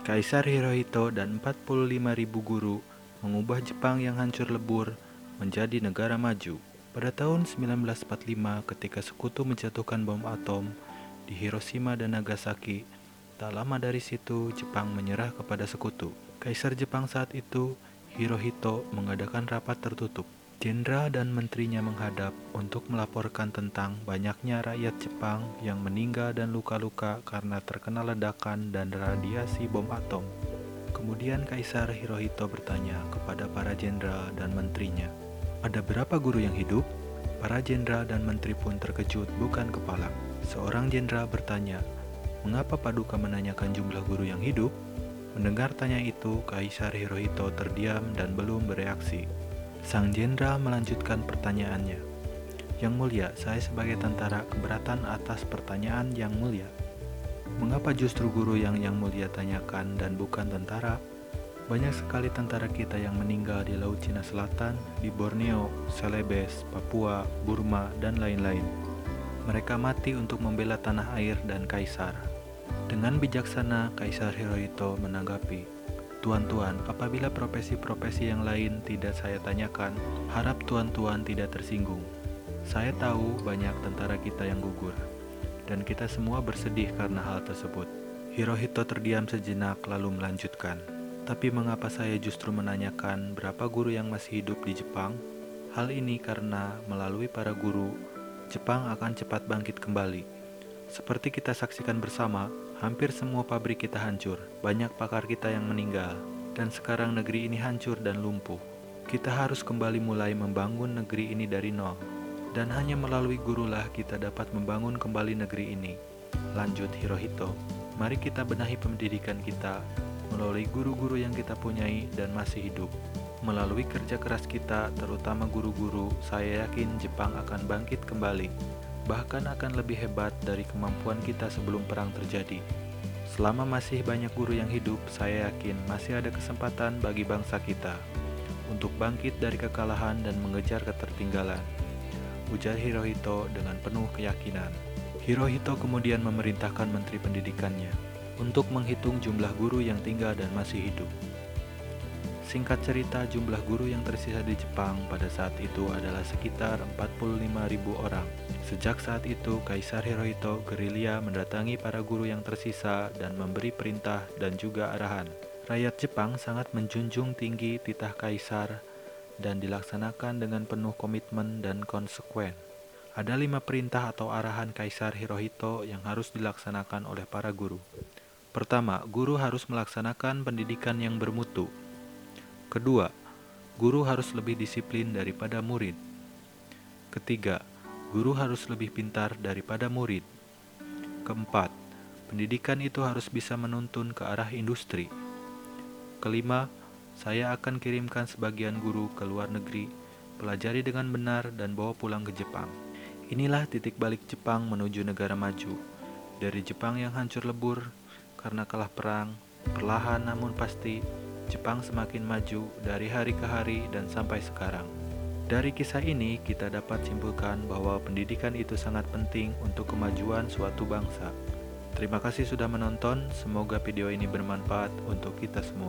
Kaisar Hirohito dan 45.000 guru mengubah Jepang yang hancur lebur menjadi negara maju. Pada tahun 1945 ketika sekutu menjatuhkan bom atom di Hiroshima dan Nagasaki, tak lama dari situ Jepang menyerah kepada sekutu. Kaisar Jepang saat itu, Hirohito, mengadakan rapat tertutup. Jenderal dan menterinya menghadap untuk melaporkan tentang banyaknya rakyat Jepang yang meninggal dan luka-luka karena terkena ledakan dan radiasi bom atom. Kemudian Kaisar Hirohito bertanya kepada para jenderal dan menterinya, "Ada berapa guru yang hidup?" Para jenderal dan menteri pun terkejut bukan kepala. Seorang jenderal bertanya, "Mengapa Paduka menanyakan jumlah guru yang hidup?" Mendengar tanya itu, Kaisar Hirohito terdiam dan belum bereaksi. Sang jenderal melanjutkan pertanyaannya. Yang mulia, saya sebagai tentara keberatan atas pertanyaan yang mulia. Mengapa justru guru yang yang mulia tanyakan dan bukan tentara? Banyak sekali tentara kita yang meninggal di Laut Cina Selatan, di Borneo, Celebes, Papua, Burma, dan lain-lain. Mereka mati untuk membela tanah air dan kaisar. Dengan bijaksana, Kaisar Hirohito menanggapi, Tuan-tuan, apabila profesi-profesi yang lain tidak saya tanyakan, harap tuan-tuan tidak tersinggung. Saya tahu banyak tentara kita yang gugur, dan kita semua bersedih karena hal tersebut. Hirohito terdiam sejenak lalu melanjutkan. Tapi mengapa saya justru menanyakan berapa guru yang masih hidup di Jepang? Hal ini karena melalui para guru, Jepang akan cepat bangkit kembali. Seperti kita saksikan bersama, Hampir semua pabrik kita hancur, banyak pakar kita yang meninggal, dan sekarang negeri ini hancur dan lumpuh. Kita harus kembali mulai membangun negeri ini dari nol, dan hanya melalui gurulah kita dapat membangun kembali negeri ini. Lanjut Hirohito, mari kita benahi pendidikan kita melalui guru-guru yang kita punyai dan masih hidup. Melalui kerja keras kita, terutama guru-guru, saya yakin Jepang akan bangkit kembali bahkan akan lebih hebat dari kemampuan kita sebelum perang terjadi. Selama masih banyak guru yang hidup, saya yakin masih ada kesempatan bagi bangsa kita untuk bangkit dari kekalahan dan mengejar ketertinggalan. Ujar Hirohito dengan penuh keyakinan. Hirohito kemudian memerintahkan menteri pendidikannya untuk menghitung jumlah guru yang tinggal dan masih hidup. Singkat cerita, jumlah guru yang tersisa di Jepang pada saat itu adalah sekitar 45.000 orang. Sejak saat itu, Kaisar Hirohito gerilya mendatangi para guru yang tersisa dan memberi perintah dan juga arahan. Rakyat Jepang sangat menjunjung tinggi titah kaisar dan dilaksanakan dengan penuh komitmen dan konsekuen. Ada lima perintah atau arahan Kaisar Hirohito yang harus dilaksanakan oleh para guru. Pertama, guru harus melaksanakan pendidikan yang bermutu, Kedua, guru harus lebih disiplin daripada murid. Ketiga, guru harus lebih pintar daripada murid. Keempat, pendidikan itu harus bisa menuntun ke arah industri. Kelima, saya akan kirimkan sebagian guru ke luar negeri, pelajari dengan benar dan bawa pulang ke Jepang. Inilah titik balik Jepang menuju negara maju. Dari Jepang yang hancur lebur karena kalah perang, perlahan namun pasti Jepang semakin maju dari hari ke hari dan sampai sekarang. Dari kisah ini, kita dapat simpulkan bahwa pendidikan itu sangat penting untuk kemajuan suatu bangsa. Terima kasih sudah menonton, semoga video ini bermanfaat untuk kita semua.